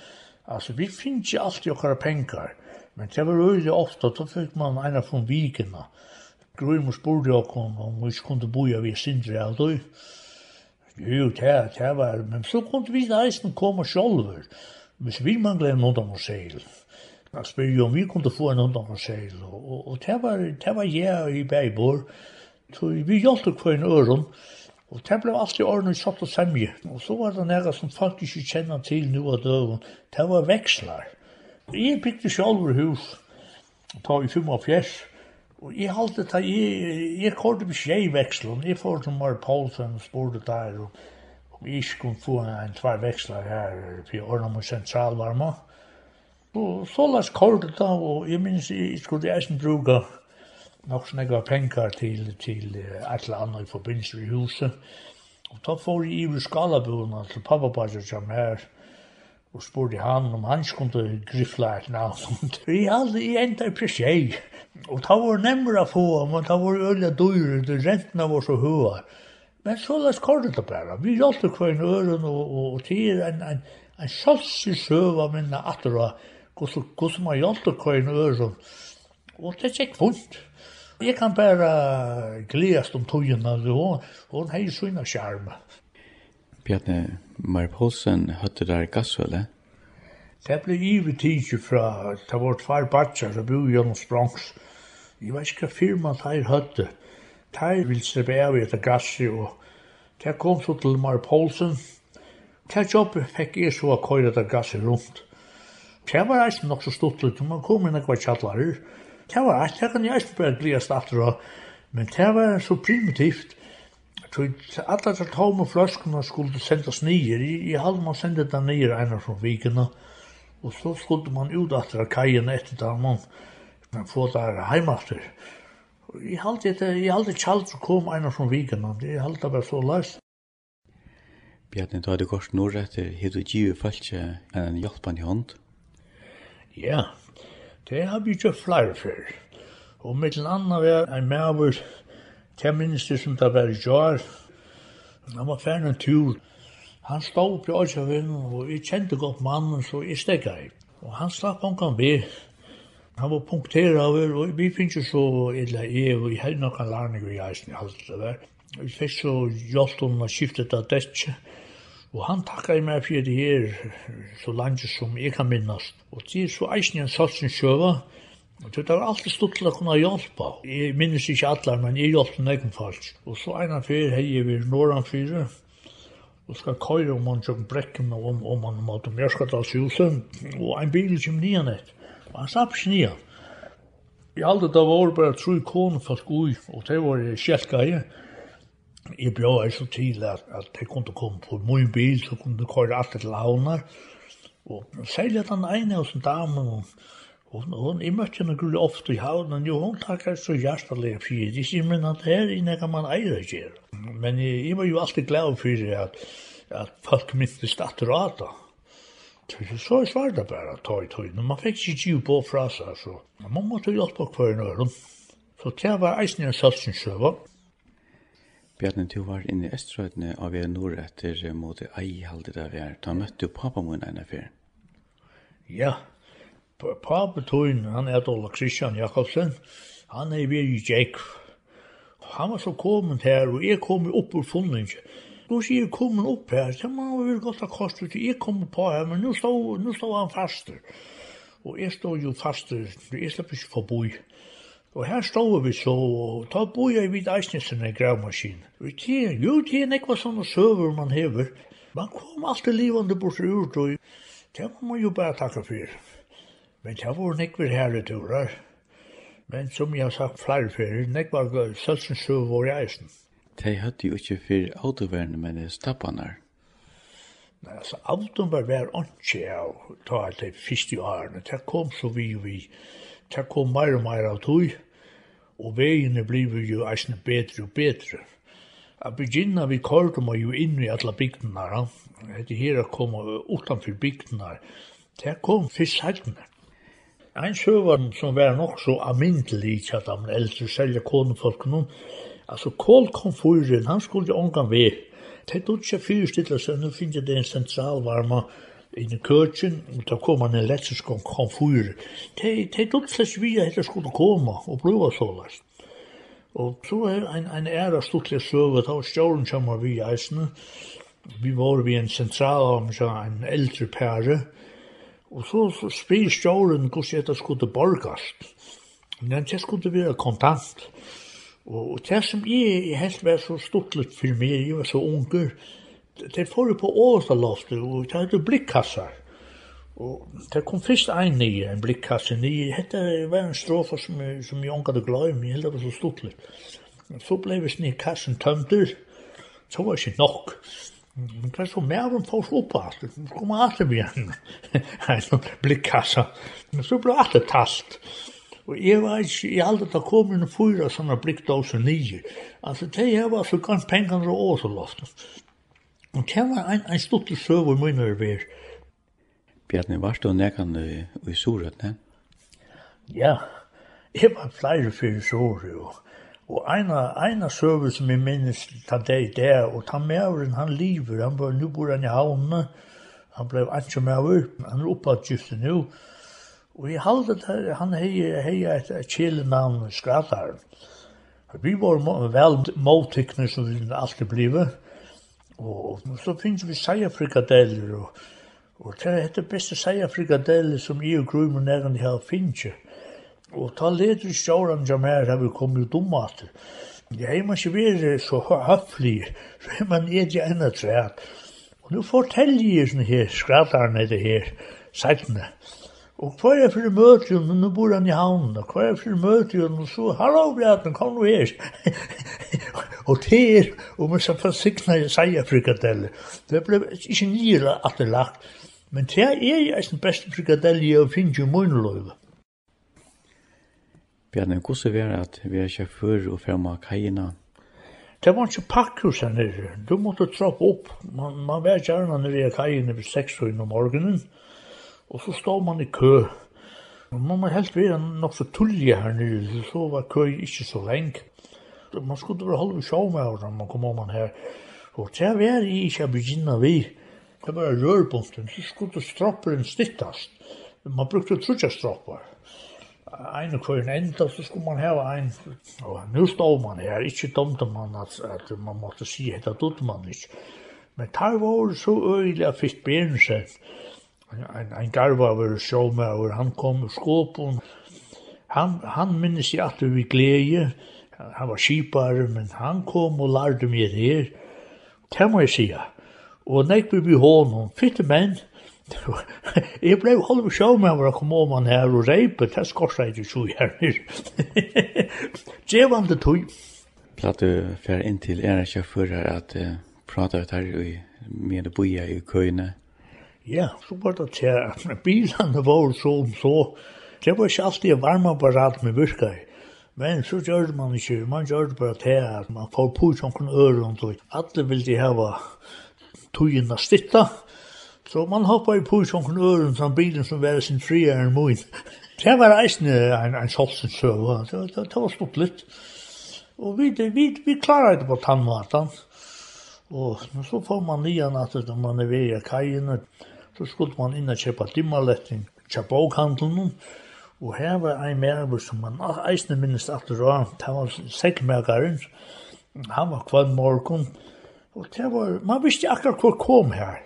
Altså, vi finns ikke alltid våra pengar. Men det var ju ofta da fikk man ena från vikerna. Grymor spurgade jag om om vi kunne boja vi sindri och då Jo, det, det var, men så kunne vi nästan komme sjolver, hvis vi vill en glömma någon av segel. Jag spyr om vi kunne få en undan av segel. og, och, och det var, det var jeg i Bergborg. Så vi hjälpte hver en öron. Og det ble alltid ordentlig kjøtt og semje. Og så var det nære som folk ikke kjenner til nå av døven. Det var vekslar. Jeg bygde selv hus, ta i 45, og jeg halte det, jeg, jeg kjørte på skjevvekslen. Jeg får til Mare Paulsen og spurte der, og om jeg ikke kunne få en tvær veksler her, for jeg ordnet med sentralvarma. Og så las kjørte det, og jeg minns jeg skulle eisen bruke nok snakka penger til, til et eller annet i forbindelse med huset. Og da får jeg i skalabuna til pappabadet som her, og spurte han om han skulle grifla et navn. Vi hadde i enda i presjei. Og det var nemmere å få, men det var øyla dyr, det rentene var så høy. Men så la kortet det bare. Vi hjalp hver en øren, og, og, og til en, en, en sjølsig søva minne atter, og hvordan man hjalp hver en øren. Og det er ikke vondt. Jeg kan bare gledes om togene, og hun har jo sånne skjerme. Bjarne, Mar Poulsen høtte der gassvelle? Det ble givet tidsi fra, det var tvær batsar som bor gjennom Sprongs. Jeg vet ikke hva firma der høtte. Der ville slippe av etter gassi, og det kom så til Mar Poulsen. Det jobbet fikk jeg så å køyre etter gassi rundt. Det var eisen nok så stort, litt, man kom inn og kvar kjallarer det var alt, det kan jeg ikke bare gliast aftur men det var så primitivt, Alla de tomme fløskene skulle sendes nyer. I, i halv man sendte det nyer en fra vikene. Og så skulle man ut etter kajen etter det man, man få der heimater. I halte det, i halte kjalt så kom en fra vikene. I halv det var så løs. Bjarni, du hadde gått nord etter, har du givet falskje en hjelpende hånd? Ja, Det har vi gjort flere før. Og med den andre var en maver, til minst det som det var i år, han var ferdig en tur. Han stod på Øysjøvinn, og jeg kjente godt mannen, så jeg stekka i. Og han slapp om kan be. Han var punkteret over, og vi finnes jo så, eller i, og jeg hadde noen lærning i eisen i alt det der. Vi fikk så hjelp om å skifte det av dette, Og han takka i meg fyrir det her så langt som jeg kan minnast. Og det er så eisen en satsen sjøva, og det var alltid stort til å kunne hjelpa. Jeg minnes ikke alle, men jeg hjelpte negen falsk. Og så en av fyrir hei jeg vir norran fyrir, og skal køyre om man tjokk brekken og om, om man måtte mjørskadalshuset, og en bil kjem nian et. Og han slapp ikke nian. Jeg halte da var bare tru kone folk ui, og det var kjelka i, jeg bjør er så til at, at jeg kunne komme på min bil, så kunne jeg køre alt til havner. Og særlig at han ene hos en dame, og hun, hun, jeg møtte henne gulig ofte i havnen, jo, hun takker så hjertelig for det. Jeg men at her inne kan man eire gjøre. Men jeg, jeg var jo alltid glad for det at, at folk minnes rata. Så jeg svarte bare at ta i tøyne. Man fikk ikke giv på fra seg, så man måtte hjelpe hver nøren. Så det var eisen i en sølsensjøver. Bjarni, du var inne i Estrøytene av er nord etter mot ei halde der vi er. Da møtte du pappa min ene fyr. Ja, pappa tøyen, han er Dola Kristian Jakobsen. Han er vi i Jekv. Han var så kommet her, og jeg kom opp ur fundingen. Nå sier jeg kommet opp her, så man var vel godt av kostet. Jeg kom på her, men nå stod, nå stod han faster. Og jeg stod jo faster, jeg slapp ikke forbi. Ja. Og her stod vi så, og ta boi jeg vid eisnesen i gravmaskin. Vi tjener, jo, tjener nekva sånne søver man hever. Man kom alltid livande bort ur, og det må man jo bare takka for. Men det var nekver herre turar. Men som jeg har sagt flere fyrir, nekva sølsen søver var i eisen. De hadde jo ikke fyr autoverne, men det stappanar. Nei, altså, autoverne var ikke av ta alt det fyrst i årene. Det kom så vi og vi det kom mer og mer av tog, og veiene blir jo eisne bedre og bedre. A begynna vi kordum meg jo inn i alla bygdena, her, etter her kom utenfor bygdene her, det kom fyrst seitene. Ein søvann som var nok så amintelig ikke at han eldre selger noen, altså kål kom fyren, han skulle jo omgang vi. Det er ikke fyrstittelse, nå finner jeg det en sentralvarme, inn i køkken, og da kom han elektrisk og kom fyr. De, de tog flest vi at det skulle komme og prøve så lest. Og så er en, en æra stortlig søve, da stjålen kommer vi i eisene. Vi var vi en sentral, om så en eldre pære, og så, så spyr stjålen hvordan det skulle borgast. Men det skulle være kontant. Og, og det som jeg helst var så stortlig for meg, jeg var så unger, det får på åsta loftet og det hadde blikkassar. Og det kom først ein nye, en blikkasse nye. Hette var en strofa som, som jeg ångade glad i, men jeg held det var så stort. Så blei vi snitt kassen tømter, så var det ikke nok. Men det er så mer enn folk opp alt, det kom alt vi igjen, en blikkassa. Men så blei alt talt. Og jeg var ikke, jeg aldri da kom inn og fyra sånne blikkdåser nye. Altså, det her var så gans pengene og åseloftet. Og det var en, en stort søv i mine arbeid. Bjarni, var du nekan i, i Soret, ne? Ja, jeg var flere fyrir Soret, og, og eina, eina søv som jeg minnes ta deg der, og ta med han lever, han bor, nu bor han i havnene, han ble ikke med over, han er oppadgifte nå, og jeg halde det, han heier hei et kjelenavn Skrataren. Vi var vel måltykner som vi alltid blivet, Og så finnes vi seierfrikadeller, og, og det er det beste seierfrikadeller som jeg og Grøymen nærmere har finnes. Og ta leder i sjåren som her har vi kommet dumme at det. Jeg må ikke være så høflig, så er man edre enn et træt. Og nå forteller jeg sånne her skraterne det her, sættene. Og Og hva er for møte jo, nå bor han i havnen, og hva er for møte jo, og så, hallo, Bjarten, kom nå her. og det er, og man skal få sikna i seia frikadeller. Det ble ikke nyla at det lagt, men det er jeg den beste frikadelle jeg finner jo munnløyve. Bjarne, hvordan er det at vi er sjåfør og frem av kajina? Det var ikke pakkhus her nere. Du måtte trappe opp. Man, man var gjerne nere i kajina ved seks 6 om morgenen. Mm Og så stod man i kø. Og man må helst være nok så tullige her nere, så var kø ikke så lenge. Man skulle være holde sjå med her når man kom om her. Og det var i ikke å begynne vi. Det var rørbunten, så skulle stropperen stittast. Man brukte trutja stroppar. Ein og kvar enda, så skulle man hava ein. Og nu stod man her, ikkje domte man at, at man måtte si hetta dutte man ikkje. Men tar var så øyelig at fisk bjørn seg en, en garvaver og han kom ur skåpen. Han, han minnes jeg at vi glede, han var skipare, men han kom og lærde meg her. Det må jeg sige. Og nek vi blir hånden, fitte menn, jeg ble holdt på sjå med å komme om han her og reipe, det skorsa jeg ikke så gjerne. Djevande tog. Platt du fer inn til en av her at uh, prata ut her med å boja i køyene. Ja, så var det til at bilene var så om så. Det var ikke alltid varmeapparat med virka i. Men så gjør man ikke, man gjør det bare til at man får på sånne ører og tog. Alle vil de hava togene stitta. Så man hoppar i på sånne ører som bilen som var sin friere enn min. Det var eisen en, en solsen søv, det, det, det var stått litt. Og vi, vi, vi klarer det på tannmaten. Og så får man nian at man er ved i kajen, så skulle man inn og kjøpe dimmerletting til bokhandelen, og her var en merver som man eisne minnes at det var, det var sekkmerkeren, han var kvann morgen, og det var, man visste akkurat hvor kom her.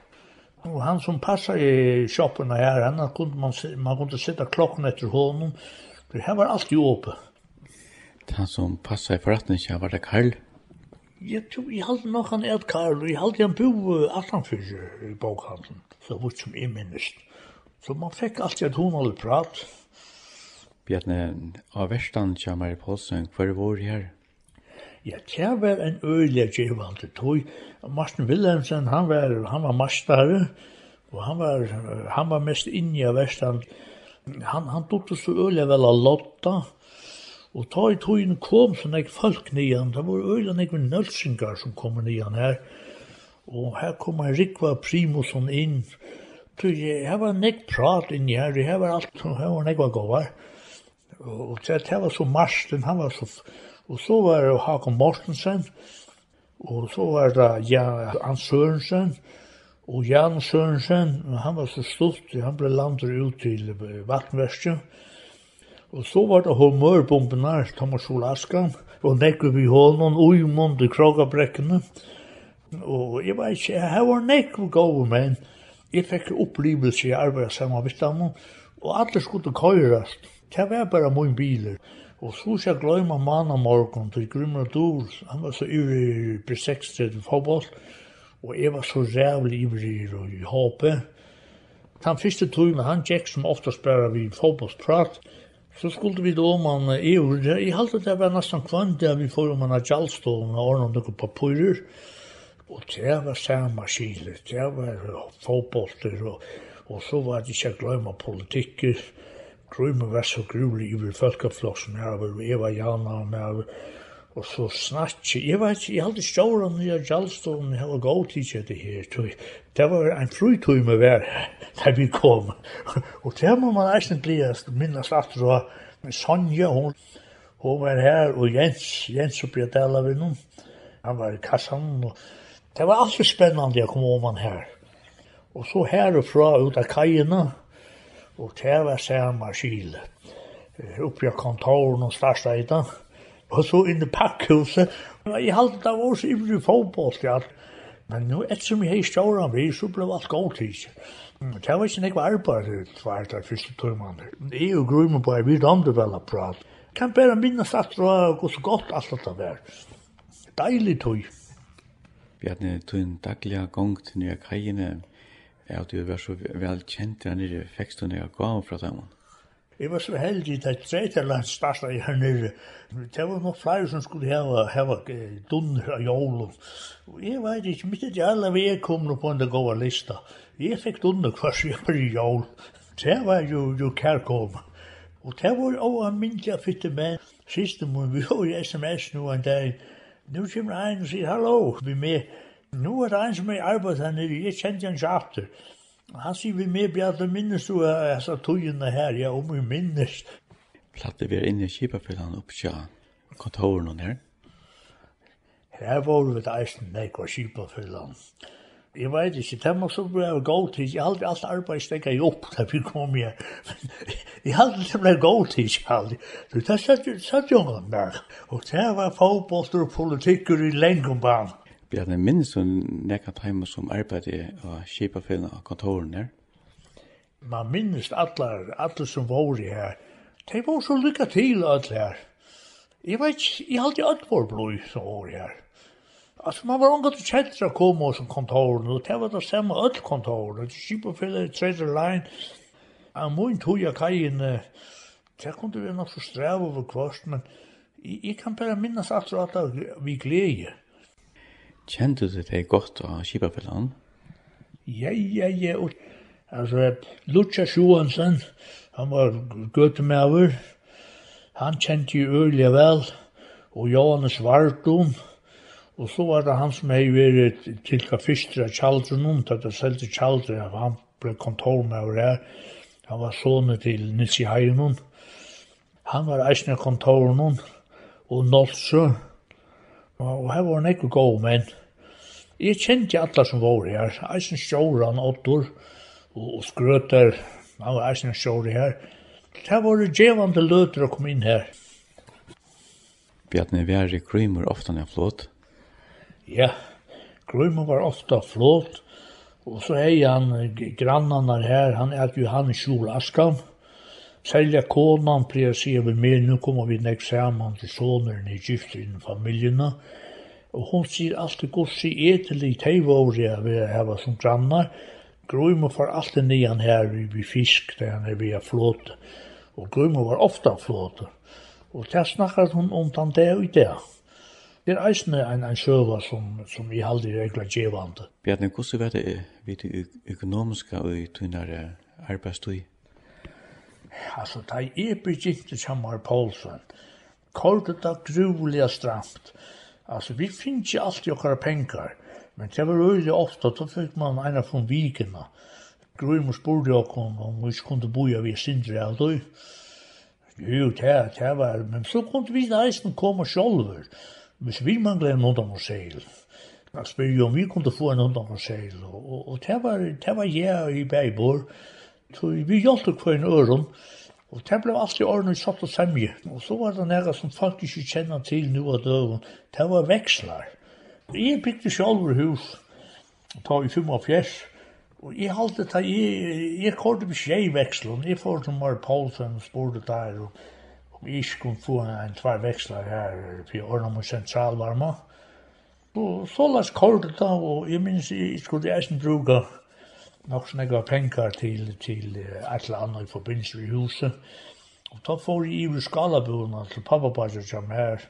Og han som passa i shoppen her, han kunde man, man kunde sitta klokken etter honom, for her var alltid åpe. Han som passa i forretningen, var det Karl? Jeg tror, jeg halte nok han et Karl, og jeg halte han bo Atlanfyrger i bokhandelen, så vart som jeg minnest. Så man fikk alltid et honalig prat. Bjarne, av verstan kommer i Paulsen, hva er vår her? Ja, det var en øyelig givande tog. Martin Wilhelmsen, han var, han var mastare, og han var, han var mest inni av verstan. Han, han tog så øyelig vel av Lotta, Og ta i tøyen kom så nek folk nian, det var øyla nek nølsingar som kom nian her. Og her kom en Rikva Primusson inn. Tøy, her var nek prat inn her, her var alt, her var nek var gåvar. Og det her var så Marsten, han var så... Og så var det Hakon Mortensen, og så var det ja, Ann Sørensen, og Jan Sørensen, han var så stort, han ble landet ut til Vatnverstjen. Og så var det humørbomben her, Thomas Olaskan, og nekker vi hånden, uimund i krogabrekkene. Og jeg vet ikke, jeg var nekker gode menn. Jeg fikk opplevelse i arbeid sammen med dem, og alle skulle køyrast. Det var bare min biler. Og så skal jeg glemme mannen morgen til Grymmer Dor. Han var så ivrig i B6 til fotball, og jeg var så rævlig ivrig i håpet. Den første tøymen, han gikk som oftast bare vi fotballsprat, og Så skulle vi då man i ord, i halvt det var nästan kvant där vi får man att jallstående och ordna några papurer. Och det var samma kile, det var fotbollter och, och så var det inte glömma politiker. Grymmer var så grulig i folkaflossen här, Eva Jana, med Og så snakki, jeg vet ikke, jeg hadde sjåren i Gjallstolen, jeg var god til det her, tog. Det var en frutøy med vær, da vi kom. og det må man eisen bli, minnes at det var Sonja, hun, hun var her, og Jens, Jens oppi at dela vi noen. Han var i kassan, og det var alltid spennande jeg kom om han her. Og så her og fra ut av kajina, og det var samme skil. Oppi av kontoren og starsta i dag, og så inn i pakkhuset. Jeg halte det var så ivrig fotboll til alt. Men nu, ettersom jeg har stjåret vi, så ble alt god tid. Det var ikke nekva arbeid det var det første tøymann. Jeg er jo grunnen på, jeg vet om det vel prat. Kan bare minnes at det var så godt alt det var. Deilig tøy. Bjarne, tøy en daglig gang til nye kajene, er at du var så vel kjent der nere i fekstunne jeg gav fra dem. Jeg var så heldig til at Treterland starta i her nere. Det var noen flere som skulle hava, hava dunner av jålen. Og jeg vet ikke, mitt er alle vi er kommet på en gode lista. Jeg fikk dunner hver som jeg var i jål. Det var jo, jo kærkom. Og det var jo en mindre fytte med. Siste må vi jo i sms nå en dag. Nå kommer en og sier hallo, vi med. Nu er det en som er arbeidet her nere, jeg kjente han ikke Han sier vi med bjart alle minnes du, altså togene her, ja, om vi minnes. Platte vi er inne i Kipafellene oppkja kontoren her. Her var vi et eisen nek og Kipafellene. Jeg vet ikke, det må så bli av god tid. Jeg hadde alt arbeid stekka i opp da vi kom her. Jeg hadde det ble god tid, jeg hadde. Så det satt jo noen der. Og det var fotbollster og politikker i lengombanen. Bjarne minnes hun nekka teimer som arbeidde og kjipa kjipafellene av kontoren her? Man minnes allar, allar som var i her. De var så lykka til allar her. Jeg vet ikke, jeg halte alt vår blod som var i her. Altså, man var omgått kjentra koma som kontoren, og det var det samme alt kontoren, og i tredje line. Jeg må ikke tog jeg kajen, det kunne vi nok så strev over kvart, men jeg kan bare minnes alt og alt vi gleder. Kjente du det godt av Kibapellan? Ja, ja, ja. Og, altså, Lucha Sjohansen, han var gøtemøver. Han kjente jo øyelig vel. Og Johannes Vardum. Og så var det han som hei vært til hva fyrste av kjaldren til det selte til han ble kontormøver her. Han var sånne til Nils i Heinon. Han var eisen av og Nolsø. Og Og her var han ikke god, men Jeg kjente alle som var her. Eisen Sjåran, Ottor og Skrøter, han var eisen Sjåri her. Det var det djevande løter å komme inn her. Bjarni, vi er i Grymer ofta når flåt? Ja, Grymer var ofta flåt. Og så er han grannarna her, han er Johan Kjol Askam. Selja konan pleier å si over mer, nu kommer vi nek saman til soneren i gifter innen familjena. Og hon sier alltid i etelig teivåri av vi hava som grannar. Grøymo får alltid nian her vi fisk, der han er vi er flåte. Og Grøymo var ofta flåte. Og der snakkar hun om den det og det. Det er eisne en, en sjøva som, som vi halde i regla djevande. Bjarne, hvordan var det økonomiska og i tunnare arbeidstøy? altså, da jeg begynte sammen med Poulsen, kortet det gruvelig stramt. Altså, vi finner ikke alltid okkara penger, men det var øyelig ofte, da fikk man en av von vikene. Gruvelig spurte okkon om vi ikke kunne boja vi sindri av døy. Jo, det, det var, men så kunne vi nesten komme sjolver, hvis vi mangler en undan og seil. Jeg spør jo om vi kunne få en undan og seil, og, og, og det var, det var jeg i Beibor, og Så vi hjalp hver en øren, Og det ble alltid ordentlig satt og semje. Og så var det nære som folk ikke kjenner til nå av døven. Det var vekslar. Jeg bygde selv hus, ta i 45, og jeg halte det, jeg, jeg kårde med skje i vekslen. Jeg får som var Paulsen og spurte der, og om jeg ikke kunne få en tvær vekslar her, for jeg ordnet med sentralvarma. Og så las kårde det, og jeg minns jeg skulle eisen bruke nok sånne gav penger til, til et eller annet i forbindelse med huset. Og da får jeg i skalabuen til pappabadet som her,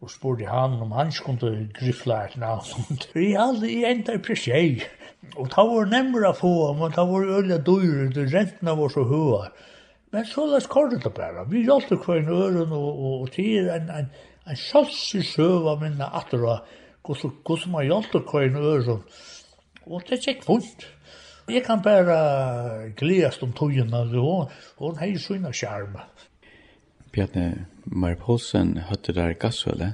og spurte han om han skulle grifla et navn. Vi hadde i enda i presjei. Og da var nemmere å få, men da var øyla dyr, det rentene var så høy. Men så la oss skår det bare. Vi hjalp hver en øren, og, og, og til en, en, en salsi søva minna atter, og hvordan man hjalp hver en øren. Og det gikk vondt. Jeg kan bare gledast om togene, og hun har jo sånne skjerm. Bjarne, Mar Poulsen høtte der gassvelde?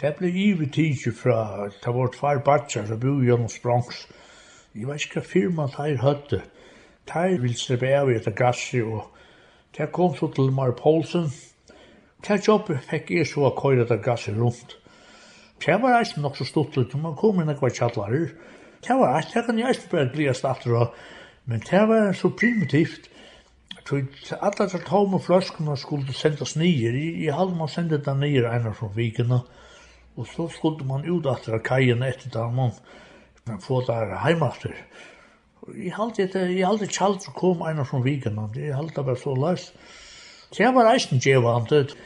Det ble givet tidsi fra, det var tvær batser som bor gjennom Sprongs. Jeg vet ikke hva firma der høtte. Der ville slippe av etter gassi, og det kom så til Mar Poulsen. Det jobbet fikk jeg så å køyre etter gassi rundt. Det var eisen nok så stort, man kom inn og var kjallarer. Det var alt, det kan jeg ikke bare glede aftur av, men det var så primitivt. Alla de tomme fløskene skulle sendes nye. i halv man sendte den nye einar fra vikene, og så skulle man ut etter kajen etter det, man, man få der heimaster. I halv det, i halv det som kom einar fra vikene, Jeg halv bare så løst. Det var eisen djevant, det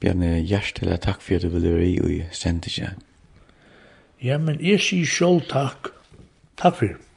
Bjarne, hjertelig takk for at du ville være i og sendte ikke. Ja, men jeg sier selv takk. Takk for det.